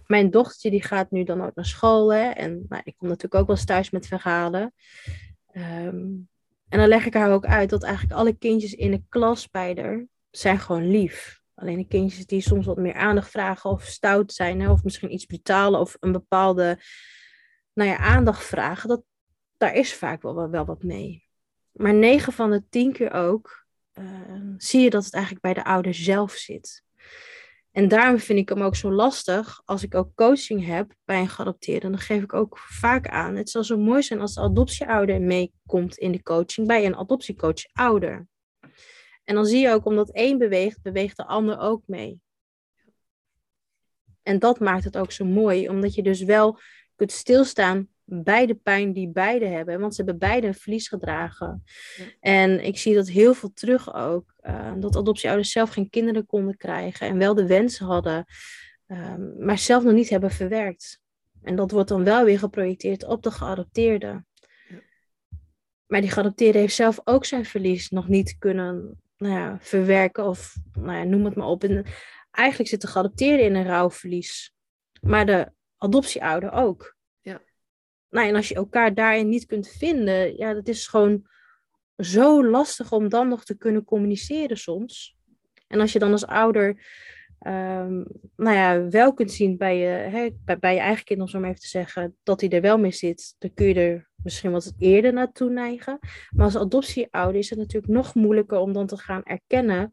mijn dochtertje die gaat nu dan ook naar school. Hè? En nou, ik kom natuurlijk ook wel eens thuis met verhalen. Ehm, en dan leg ik haar ook uit dat eigenlijk alle kindjes in de klas bij haar zijn gewoon lief. Alleen de kindjes die soms wat meer aandacht vragen of stout zijn, hè, of misschien iets brutaler of een bepaalde nou ja, aandacht vragen, dat, daar is vaak wel, wel wat mee. Maar negen van de tien keer ook ehm, zie je dat het eigenlijk bij de ouder zelf zit. En daarom vind ik hem ook zo lastig als ik ook coaching heb bij een geadopteerde. Dan geef ik ook vaak aan. Het zou zo mooi zijn als de adoptieouder meekomt in de coaching bij een adoptiecoach ouder. En dan zie je ook, omdat één beweegt, beweegt de ander ook mee. En dat maakt het ook zo mooi, omdat je dus wel kunt stilstaan bij de pijn die beide hebben. Want ze hebben beide een verlies gedragen. En ik zie dat heel veel terug ook. Uh, dat adoptieouders zelf geen kinderen konden krijgen. En wel de wensen hadden. Ehm, maar zelf nog niet hebben verwerkt. En dat wordt dan wel weer geprojecteerd op de geadopteerde. Maar die geadopteerde heeft zelf ook zijn verlies nog niet kunnen nou ja, verwerken. Of nou ja, noem het maar op. En eigenlijk zit de geadopteerde in een rouwverlies. Maar de adoptieouder ook nou, en als je elkaar daarin niet kunt vinden, ja, dat is gewoon zo lastig om dan nog te kunnen communiceren soms. En als je dan als ouder, um, nou ja, wel kunt zien bij je, hè, bij, bij, je eigen kind, om zo maar even te zeggen, dat hij er wel mee zit, dan kun je er misschien wat eerder naartoe neigen. Maar als adoptieouder is het natuurlijk nog moeilijker om dan te gaan erkennen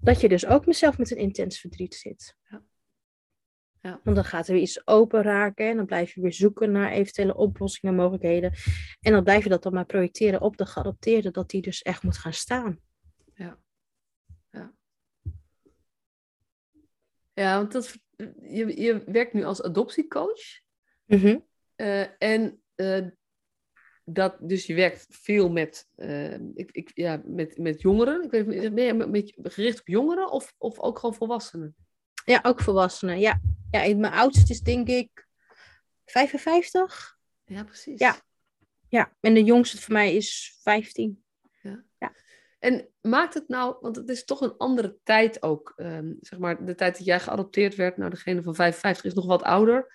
dat je dus ook mezelf met een intens verdriet zit. Ja. Ja. Want dan gaat er weer iets open raken en dan blijf je weer zoeken naar eventuele oplossingen en mogelijkheden. En dan blijf je dat dan maar projecteren op de geadopteerde, dat die dus echt moet gaan staan. Ja, ja. Ja, want dat, je, je werkt nu als adoptiecoach. Mm en uh, dat, dus je werkt veel met, uh, ik, ik, ja, met, met jongeren. Ik weet, met, met, gericht op jongeren of, of ook gewoon volwassenen? Ja, ook volwassenen. Ja, ja mijn oudste is denk ik 55. Ja, precies. Ja. ja, en de jongste voor mij is 15. Ja. ja. En maakt het nou, want het is toch een andere tijd ook, um, zeg maar, de tijd dat jij geadopteerd werd, nou, degene van 55 is nog wat ouder.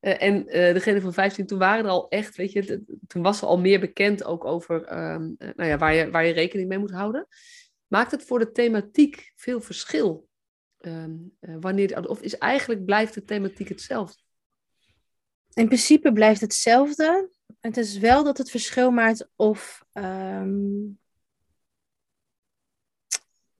Uh, en uh, degene van 15, toen waren er al echt, weet je, toen was er al meer bekend ook over um, nou ja, waar, je, waar je rekening mee moet houden. Maakt het voor de thematiek veel verschil um, wanneer, of is eigenlijk blijft de thematiek hetzelfde? In principe blijft hetzelfde. Het is wel dat het verschil maakt of um,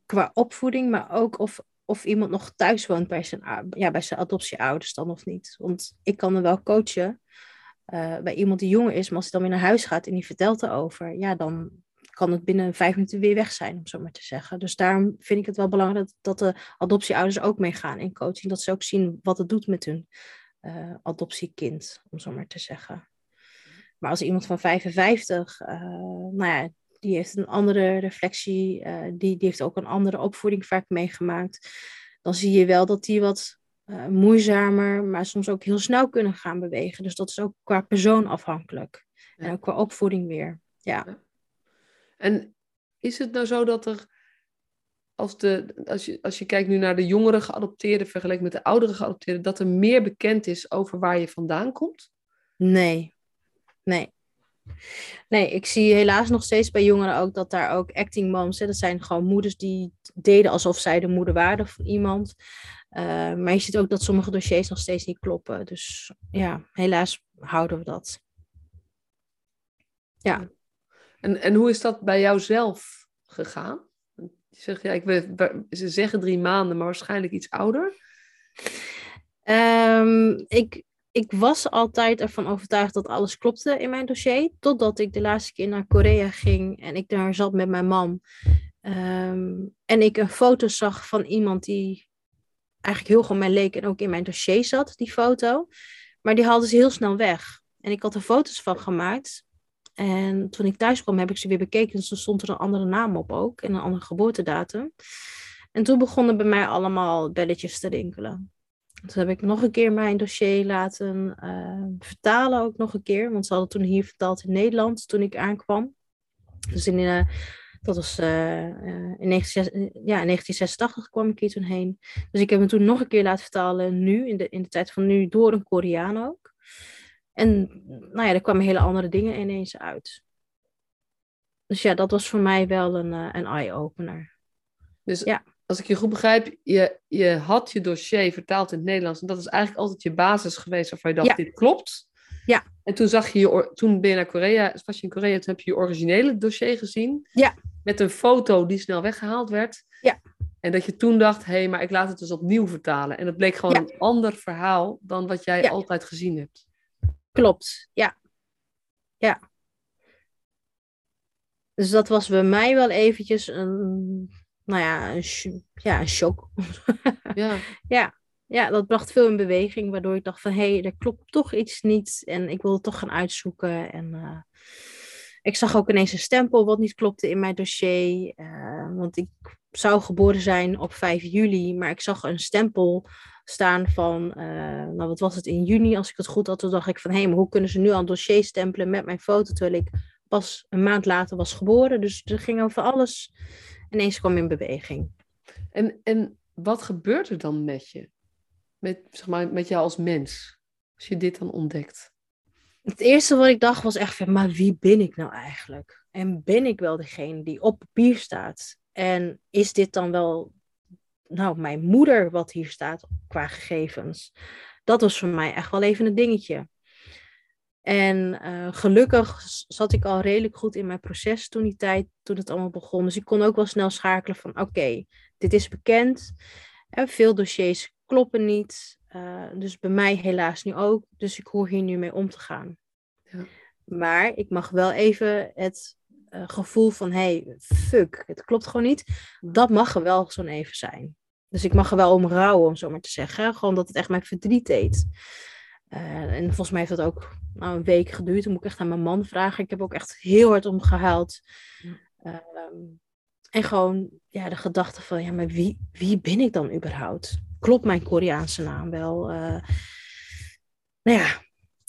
qua opvoeding, maar ook of, of iemand nog thuis woont bij zijn, ja, bij zijn adoptieouders dan of niet. Want ik kan er wel coachen uh, bij iemand die jonger is, maar als hij dan weer naar huis gaat en die vertelt erover, ja, dan kan het binnen vijf minuten weer weg zijn, om zo maar te zeggen. Dus daarom vind ik het wel belangrijk dat, de adoptieouders ook meegaan in coaching. Dat ze ook zien wat het doet met hun uh, adoptiekind, om zo maar te zeggen. Maar als iemand van 55, uh, eh, nou ja, die heeft een andere reflectie, uh, die, die heeft ook een andere opvoeding vaak meegemaakt. Dan zie je wel dat die wat moeizamer, maar soms ook heel snel kunnen gaan bewegen. Dus dat is ook qua persoon afhankelijk. En ook qua opvoeding weer. ja. En is het nou zo dat er, als, de, als, je, als je kijkt nu naar de jongere geadopteerden vergeleken met de oudere geadopteerden, dat er meer bekend is over waar je vandaan komt? Nee, nee. Nee, ik zie helaas nog steeds bij jongeren ook dat daar ook acting moms, hè, dat zijn gewoon moeders die deden alsof zij de moeder waren van iemand. Uh, maar je ziet ook dat sommige dossiers nog steeds niet kloppen. Dus ja, helaas houden we dat. Ja. En, en hoe is dat bij jou zelf gegaan? Ik ze zeggen drie maanden, maar waarschijnlijk iets ouder. Um, ik, ik was altijd ervan overtuigd dat alles klopte in mijn dossier. Totdat ik de laatste keer naar Korea ging en ik daar zat met mijn man. Um, en ik een foto zag van iemand die eigenlijk heel gewoon mij leek en ook in mijn dossier zat, die foto. Maar die haalden ze heel snel weg. En ik had er foto's van gemaakt. En toen ik thuis kwam, heb ik ze weer bekeken. Dus er stond er een andere naam op ook. En een andere geboortedatum. En toen begonnen bij mij allemaal belletjes te rinkelen. Toen heb ik nog een keer mijn dossier laten uh, vertalen, ook nog een keer. Want ze hadden toen hier vertaald in Nederland toen ik aankwam. Dus in uh, Dat was uh, in, 19, ja, in 1986 kwam ik hier toen heen. Dus ik heb me toen nog een keer laten vertalen, nu, in de, in de tijd van nu, door een Koreaan ook. En nou ja, er kwamen hele andere dingen ineens uit. Dus ja, dat was voor mij wel een, uh, een eye-opener. Dus ja. als ik je goed begrijp, je, je had je dossier vertaald in het Nederlands. En dat is eigenlijk altijd je basis geweest waarvan je dacht, dit klopt. Ja. En toen zag je, je toen ben je naar Korea, was je in Korea, toen heb je je originele dossier gezien. Ja. Met een foto die snel weggehaald werd. Ja. En dat je toen dacht, hé, hey, maar ik laat het dus opnieuw vertalen. En dat bleek gewoon een ander verhaal dan wat jij altijd gezien hebt. Klopt, ja. Ja. Dus dat was bij mij wel eventjes een, nou ja, een, ja, een shock. Ja. *laughs* ja. Ja, dat bracht veel in beweging, waardoor ik dacht van, hé, hey, er klopt toch iets niet. En ik wilde toch gaan uitzoeken. En uh, ik zag ook ineens een stempel wat niet klopte in mijn dossier. Uh, want ik zou geboren zijn op 5 juli, maar ik zag een stempel staan van, uh, nou wat was het, in juni, als ik het goed had. Toen dacht ik van, hé, hey, maar hoe kunnen ze nu al een dossier stempelen met mijn foto, terwijl ik pas een maand later was geboren. Dus er ging over alles ineens kwam in beweging. En, en wat gebeurt er dan met je? Met, zeg maar, met jou als mens? Als je dit dan ontdekt? Het eerste wat ik dacht was echt van, maar wie ben ik nou eigenlijk? En ben ik wel degene die op papier staat? En is dit dan wel, nou, mijn moeder wat hier staat qua gegevens? Dat was voor mij echt wel even een dingetje. En uh, gelukkig zat ik al redelijk goed in mijn proces toen die tijd, toen het allemaal begon. Dus ik kon ook wel snel schakelen van oké, dit is bekend. En veel dossiers kloppen niet. Uh, dus bij mij helaas nu ook. Dus ik hoor hier nu mee om te gaan. Ja. Maar ik mag wel even het gevoel van hey, fuck, het klopt gewoon niet. Dat mag er wel zo'n even zijn. Dus ik mag er wel om rouwen, om zo maar te zeggen. Gewoon dat het echt mijn verdriet deed. Uh, en volgens mij heeft dat ook nou, een week geduurd. Toen moet ik echt aan mijn man vragen. Ik heb ook echt heel hard om gehuild. Ja. en gewoon ja, de gedachte van, ja, maar wie, wie ben ik dan überhaupt? klopt mijn Koreaanse naam wel? Uh, nou ja,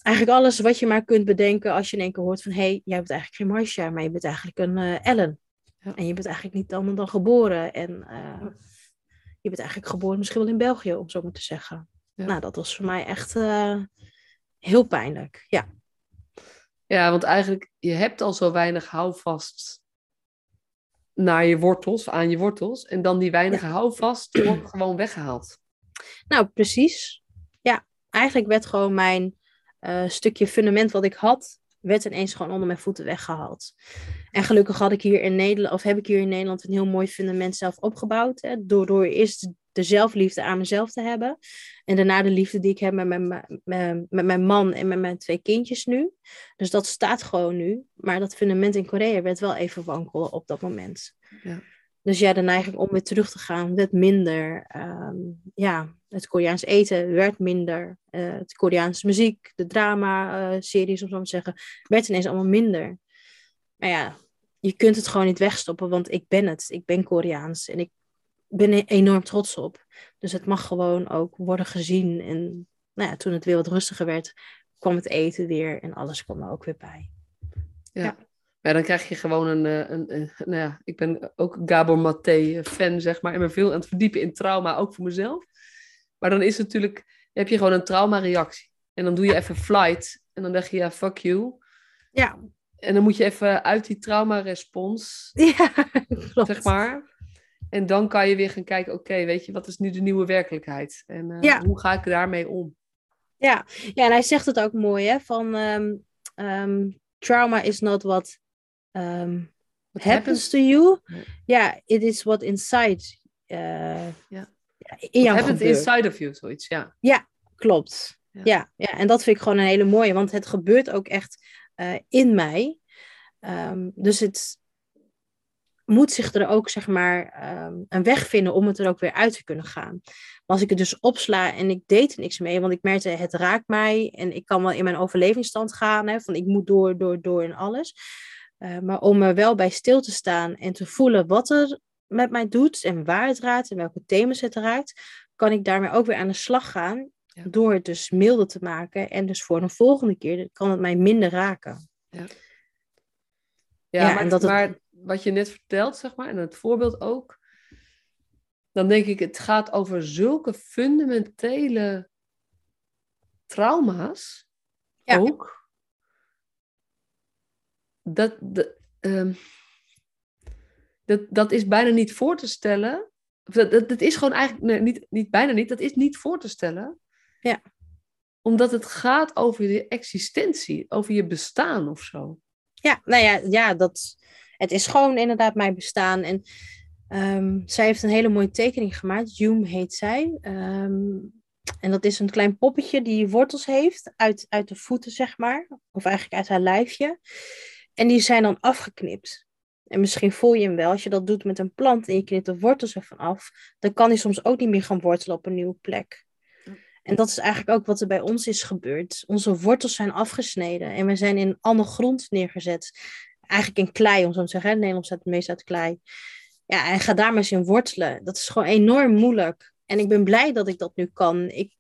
eigenlijk alles wat je maar kunt bedenken als je in één keer hoort van... hé, hey, jij bent eigenlijk geen Marcia, maar je bent eigenlijk een uh, Ellen. Ja. En je bent eigenlijk niet anders dan geboren. En uh, je bent eigenlijk geboren misschien wel in België, om zo maar te zeggen. Ja. Nou, dat was voor mij echt heel pijnlijk, ja. Ja, want eigenlijk, je hebt al zo weinig houvast naar je wortels, aan je wortels. En dan die weinige ja. houvast wordt gewoon weggehaald. Nou, precies. Ja, eigenlijk werd gewoon mijn uh, stukje fundament wat ik had, werd ineens gewoon onder mijn voeten weggehaald. En gelukkig had ik hier in Nederland, of heb ik hier in Nederland een heel mooi fundament zelf opgebouwd. Hè, door, door eerst de zelfliefde aan mezelf te hebben. En daarna de liefde die ik heb met mijn, met, met mijn man en met mijn twee kindjes nu. Dus dat staat gewoon nu. Maar dat fundament in Korea werd wel even wankelen op dat moment. Ja. Dus ja, de neiging om weer terug te gaan werd minder. Um, ja, het Koreaans eten werd minder. Uh, het Koreaanse muziek, de drama-series, uh, om zo te zeggen, werd ineens allemaal minder. Maar ja, je kunt het gewoon niet wegstoppen, want ik ben het. Ik ben Koreaans en ik ben er enorm trots op. Dus het mag gewoon ook worden gezien. En nou ja, toen het weer wat rustiger werd, kwam het eten weer en alles kwam er ook weer bij. Ja. ja. Ja dan krijg je gewoon een, eh, een, een, nou ja, ik ben ook Gabor Maté eh, fan, zeg maar, en ben veel aan het verdiepen in trauma, ook voor mezelf. Maar dan is het natuurlijk, heb je gewoon een traumareactie. En dan doe je even flight en dan zeg je, ja, fuck you. Ja. En dan moet je even uit die trauma-respons, *laughs* ja, zeg maar. En dan kan je weer gaan kijken, oké, weet je, wat is nu de nieuwe werkelijkheid? En uh, ja. hoe ga ik daarmee om? Ja. ja, en hij zegt het ook mooi, hè, van um, um, trauma is not what, um, what happens, happens, to you. Ja, yeah, it is what inside uh, ja. in happens inside of you, zoiets, ja. Ja, klopt. Ja. ja. Ja, en dat vind ik gewoon een hele mooie, want het gebeurt ook echt uh, in mij. dus het, moet zich er ook, zeg maar, um, een weg vinden om het er ook weer uit te kunnen gaan. Maar als ik het dus opsla en ik deed er niks mee, want ik merkte, het raakt mij en ik kan wel in mijn overlevingsstand gaan, hè, van ik moet door, door, door en alles. Uh, maar om er wel bij stil te staan en te voelen wat er met mij doet en waar het raakt en welke thema's het raakt, kan ik daarmee ook weer aan de slag gaan. Ja. Door het dus milder te maken. En dus voor een volgende keer kan het mij minder raken. Ja, ja, ja maar, en dat het... maar wat je net vertelt, zeg maar, en het voorbeeld ook, dan denk ik, het gaat over zulke fundamentele trauma's Ja. ook. Dat, de, ehm, dat, dat is bijna niet voor te stellen. Dat, dat, dat is gewoon eigenlijk, nee, niet, niet bijna niet, dat is niet voor te stellen. Ja. Omdat het gaat over je existentie, over je bestaan of zo. Ja, nou ja, ja dat, het is gewoon inderdaad mijn bestaan. En ehm, zij heeft een hele mooie tekening gemaakt. Joom heet zij. Ehm, en dat is een klein poppetje die wortels heeft uit, uit de voeten, zeg maar. Of eigenlijk uit haar lijfje. En die zijn dan afgeknipt. En misschien voel je hem wel, als je dat doet met een plant en je knipt de wortels ervan af, dan kan hij soms ook niet meer gaan wortelen op een nieuwe plek. En dat is eigenlijk ook wat er bij ons is gebeurd. Onze wortels zijn afgesneden en we zijn in alle grond neergezet. Eigenlijk in klei, om zo te zeggen. Nederland staat het meest uit klei. Ja, en ga daar maar eens in wortelen. Dat is gewoon enorm moeilijk. En ik ben blij dat ik dat nu kan. Ik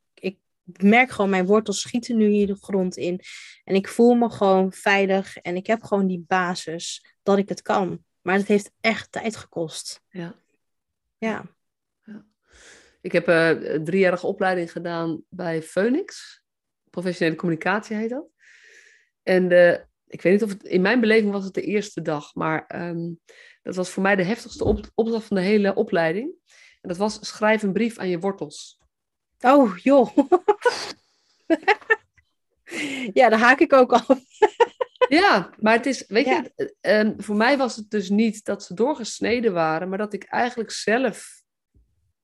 merk gewoon, mijn wortels schieten nu hier de grond in. En ik voel me gewoon veilig. En ik heb gewoon die basis dat ik het kan. Maar het heeft echt tijd gekost. Ja. Ja. Ik heb eh, een driejarige opleiding gedaan bij Phoenix. Professionele communicatie heet dat. En eh, ik weet niet of het, in mijn beleving was het de eerste dag, maar ehm, dat was voor mij de heftigste op, opdracht van de hele opleiding. En dat was schrijf een brief aan je wortels. Oh, joh. *laughs* ja, daar haak ik ook af. Ja, maar het is, weet Ja. je, eh, ehm, voor mij was het dus niet dat ze doorgesneden waren, maar dat ik eigenlijk zelf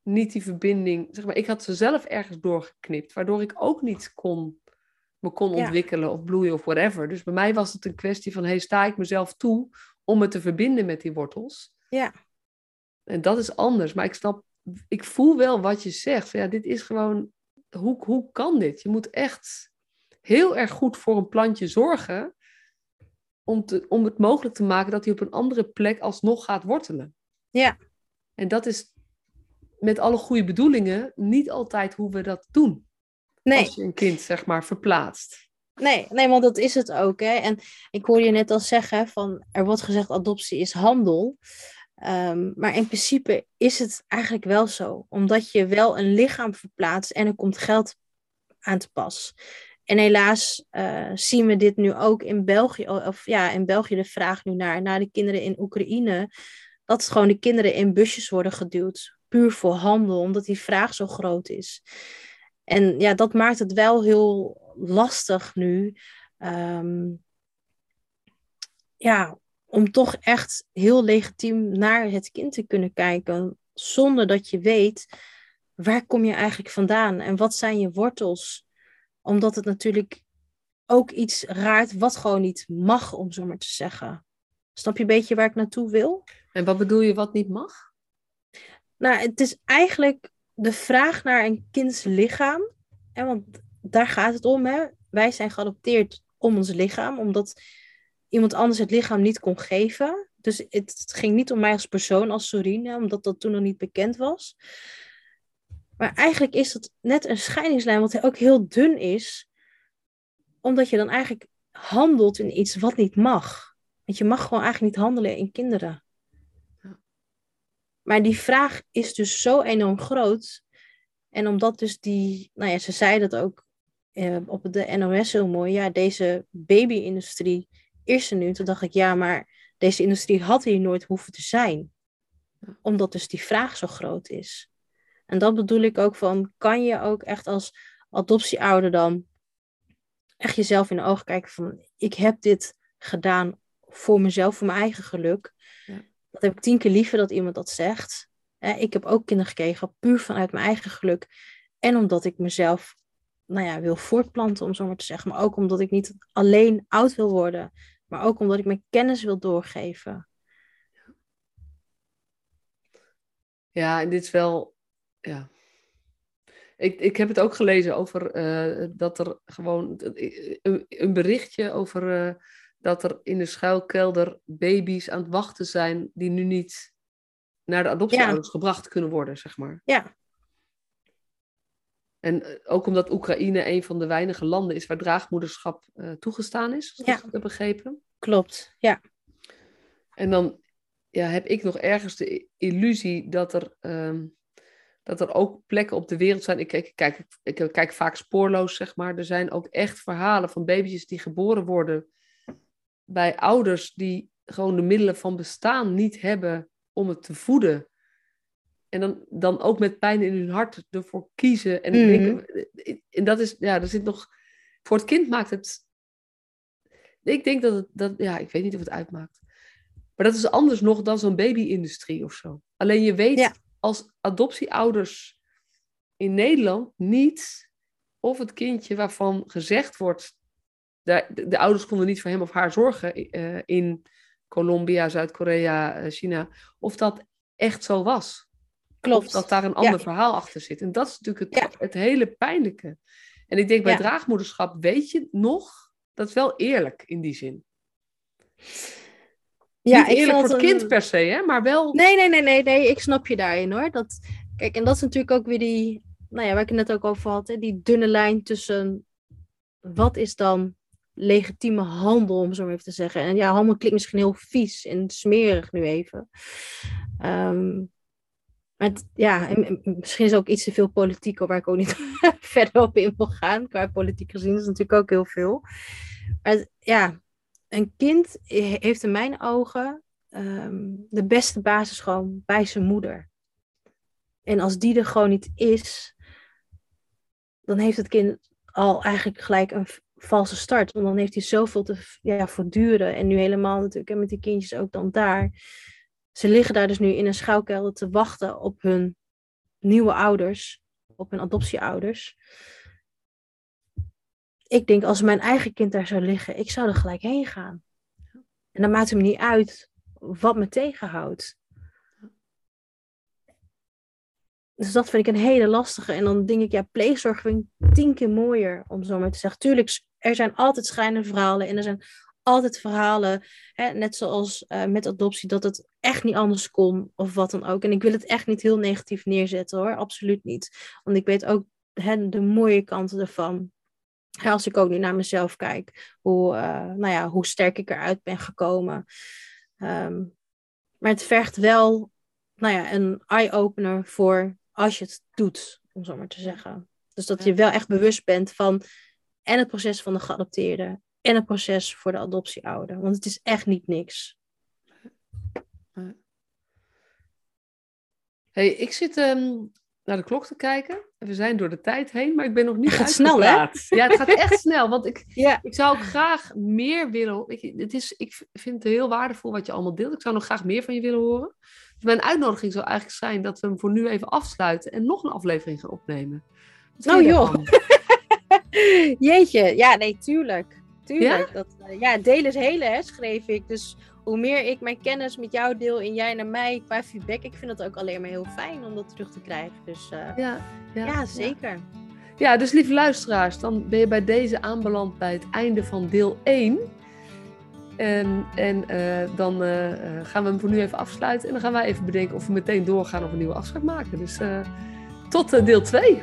niet die verbinding, zeg maar, ik had ze zelf ergens doorgeknipt, waardoor ik ook niet kon, me kon Ja. ontwikkelen of bloeien of whatever. Dus bij mij was het een kwestie van, hey, sta ik mezelf toe om me te verbinden met die wortels? Ja. En dat is anders, maar ik snap, ik voel wel wat je zegt. Ja, dit is gewoon, hoe, hoe kan dit? Je moet echt heel erg goed voor een plantje zorgen om, te, om het mogelijk te maken dat hij op een andere plek alsnog gaat wortelen. Ja. En dat is met alle goede bedoelingen niet altijd hoe we dat doen. Nee, Als je een kind, zeg maar, verplaatst. nee, nee, want dat is het ook. Hè? En ik hoorde je net al zeggen van, er wordt gezegd adoptie is handel. Ehm, maar in principe is het eigenlijk wel zo. Omdat je wel een lichaam verplaatst en er komt geld aan te pas. En helaas eh, zien we dit nu ook in België. Of ja, in België de vraag nu naar, naar de kinderen in Oekraïne. Dat gewoon de kinderen in busjes worden geduwd. Puur voor handel, omdat die vraag zo groot is. En ja, dat maakt het wel heel lastig nu. ehm, ja, om toch echt heel legitiem naar het kind te kunnen kijken. Zonder dat je weet, waar kom je eigenlijk vandaan? En wat zijn je wortels? Omdat het natuurlijk ook iets raart wat gewoon niet mag, om zo maar te zeggen. Snap je een beetje waar ik naartoe wil? En wat bedoel je wat niet mag? Nou, het is eigenlijk de vraag naar een kinds lichaam. En want daar gaat het om. Hè? Wij zijn geadopteerd om ons lichaam, omdat iemand anders het lichaam niet kon geven. Dus het, ging niet om mij als persoon, als Sorine, omdat dat toen nog niet bekend was. Maar eigenlijk is dat net een scheidingslijn, wat ook heel dun is, omdat je dan eigenlijk handelt in iets wat niet mag. Want je mag gewoon eigenlijk niet handelen in kinderen. Maar die vraag is dus zo enorm groot. En omdat dus die, nou ja, ze zei dat ook eh, op de NOS heel mooi. Ja, deze baby-industrie er nu. Toen dacht ik, ja, maar deze industrie had hier nooit hoeven te zijn. Omdat dus die vraag zo groot is. En dat bedoel ik ook van, kan je ook echt als adoptieouder dan echt jezelf in de ogen kijken van, ik heb dit gedaan voor mezelf, voor mijn eigen geluk. Ja. Dat heb ik tien keer liever dat iemand dat zegt. Ik heb ook kinderen gekregen, puur vanuit mijn eigen geluk. En omdat ik mezelf nou ja, wil voortplanten, om zo maar te zeggen. Maar ook omdat ik niet alleen oud wil worden. Maar ook omdat ik mijn kennis wil doorgeven. Ja, en dit is wel. Ja. Ik, ik heb het ook gelezen over eh, dat er gewoon. Een, een berichtje over. eh, dat er in de schuilkelder baby's aan het wachten zijn. die nu niet naar de adoptieouders gebracht kunnen worden, zeg maar. Ja, En eh, ook omdat Oekraïne een van de weinige landen is waar draagmoederschap eh, toegestaan is, als ik Ja. goed heb begrepen. klopt. Ja, En dan ja, heb ik nog ergens de illusie dat er, ehm, dat er ook plekken op de wereld zijn. Ik, ik, kijk, ik, kijk vaak spoorloos, zeg maar. Er zijn ook echt verhalen van baby's die geboren worden bij ouders die gewoon de middelen van bestaan niet hebben om het te voeden. En dan, dan ook met pijn in hun hart ervoor kiezen. En, Mhm. en dat is, ja, er zit nog. Voor het kind maakt het. Ik denk dat het, dat, ja, ik weet niet of het uitmaakt. Maar dat is anders nog dan zo'n baby-industrie of zo. Alleen je weet Ja. als adoptieouders in Nederland niet of het kindje waarvan gezegd wordt. De, de, de ouders konden niet voor hem of haar zorgen eh, in Colombia, Zuid-Korea, eh, China. Of dat echt zo was. Klopt. Of dat daar een ander Ja. verhaal achter zit. En dat is natuurlijk het, Ja. het hele pijnlijke. En ik denk bij Ja. draagmoederschap weet je nog, dat is wel eerlijk in die zin. Ja, Niet eerlijk voor het kind per se, hè, maar wel. Nee, nee, nee, nee, nee, ik snap je daarin hoor. Dat, kijk, en dat is natuurlijk ook weer die, nou ja, waar ik het net ook over had, hè, die dunne lijn tussen wat is dan legitieme handel, om zo maar even te zeggen. En ja, handel klinkt misschien heel vies en smerig nu even. Ehm, maar ja, en- en misschien is het ook iets te veel politiek, waar ik ook niet *laughs* verder op in wil gaan. Qua politiek gezien is natuurlijk ook heel veel. Maar ja, een kind he- heeft in mijn ogen ehm, de beste basis gewoon bij zijn moeder. En als die er gewoon niet is, dan heeft het kind al eigenlijk gelijk een valse start. Want dan heeft hij zoveel te ja, voortduren. En nu helemaal natuurlijk en met die kindjes ook dan daar. Ze liggen daar dus nu in een schuilkelder te wachten op hun nieuwe ouders, op hun adoptieouders. Ik denk, als mijn eigen kind daar zou liggen, ik zou er gelijk heen gaan. En dan maakt het me niet uit wat me tegenhoudt. Dus dat vind ik een hele lastige. En dan denk ik, ja, pleegzorg vind ik tien keer mooier, om zo maar te zeggen. Tuurlijk, er zijn altijd schrijnende verhalen. En er zijn altijd verhalen, hè, net zoals eh, met adoptie, dat het echt niet anders kon. Of wat dan ook. En ik wil het echt niet heel negatief neerzetten hoor. Absoluut niet. Want ik weet ook hè, de mooie kanten ervan. Hè, Als ik ook nu naar mezelf kijk, hoe, eh, nou ja, hoe sterk ik eruit ben gekomen. Ehm, maar het vergt wel nou ja, een eye-opener voor als je het doet, om zo maar te zeggen. Dus dat je wel echt bewust bent van en het proces van de geadopteerde en het proces voor de adoptieouder. Want het is echt niet niks. Hey, ik zit ehm, naar de klok te kijken. We zijn door de tijd heen, maar ik ben nog niet Het gaat snel, hè? Ja, het gaat echt snel. Want ik, Ja. ik zou ook graag meer willen. Weet je, het is, ik vind het heel waardevol wat je allemaal deelt. Ik zou nog graag meer van je willen horen. Dus mijn uitnodiging zou eigenlijk zijn dat we hem voor nu even afsluiten en nog een aflevering gaan opnemen. Nou, joh. *laughs* Jeetje, ja, nee, tuurlijk. Tuurlijk. Dat, eh, ja, delen is hele, hè, schreef ik. Dus hoe meer ik mijn kennis met jou deel en jij naar mij qua feedback, ik vind het ook alleen maar heel fijn om dat terug te krijgen. Dus eh, Ja, ja, ja, zeker. Ja, dus lieve luisteraars, dan ben je bij deze aanbeland bij het einde van deel 1. En, en eh, dan gaan we hem voor nu even afsluiten. En dan gaan wij even bedenken of we meteen doorgaan of een nieuwe afspraak maken. Dus tot deel 2.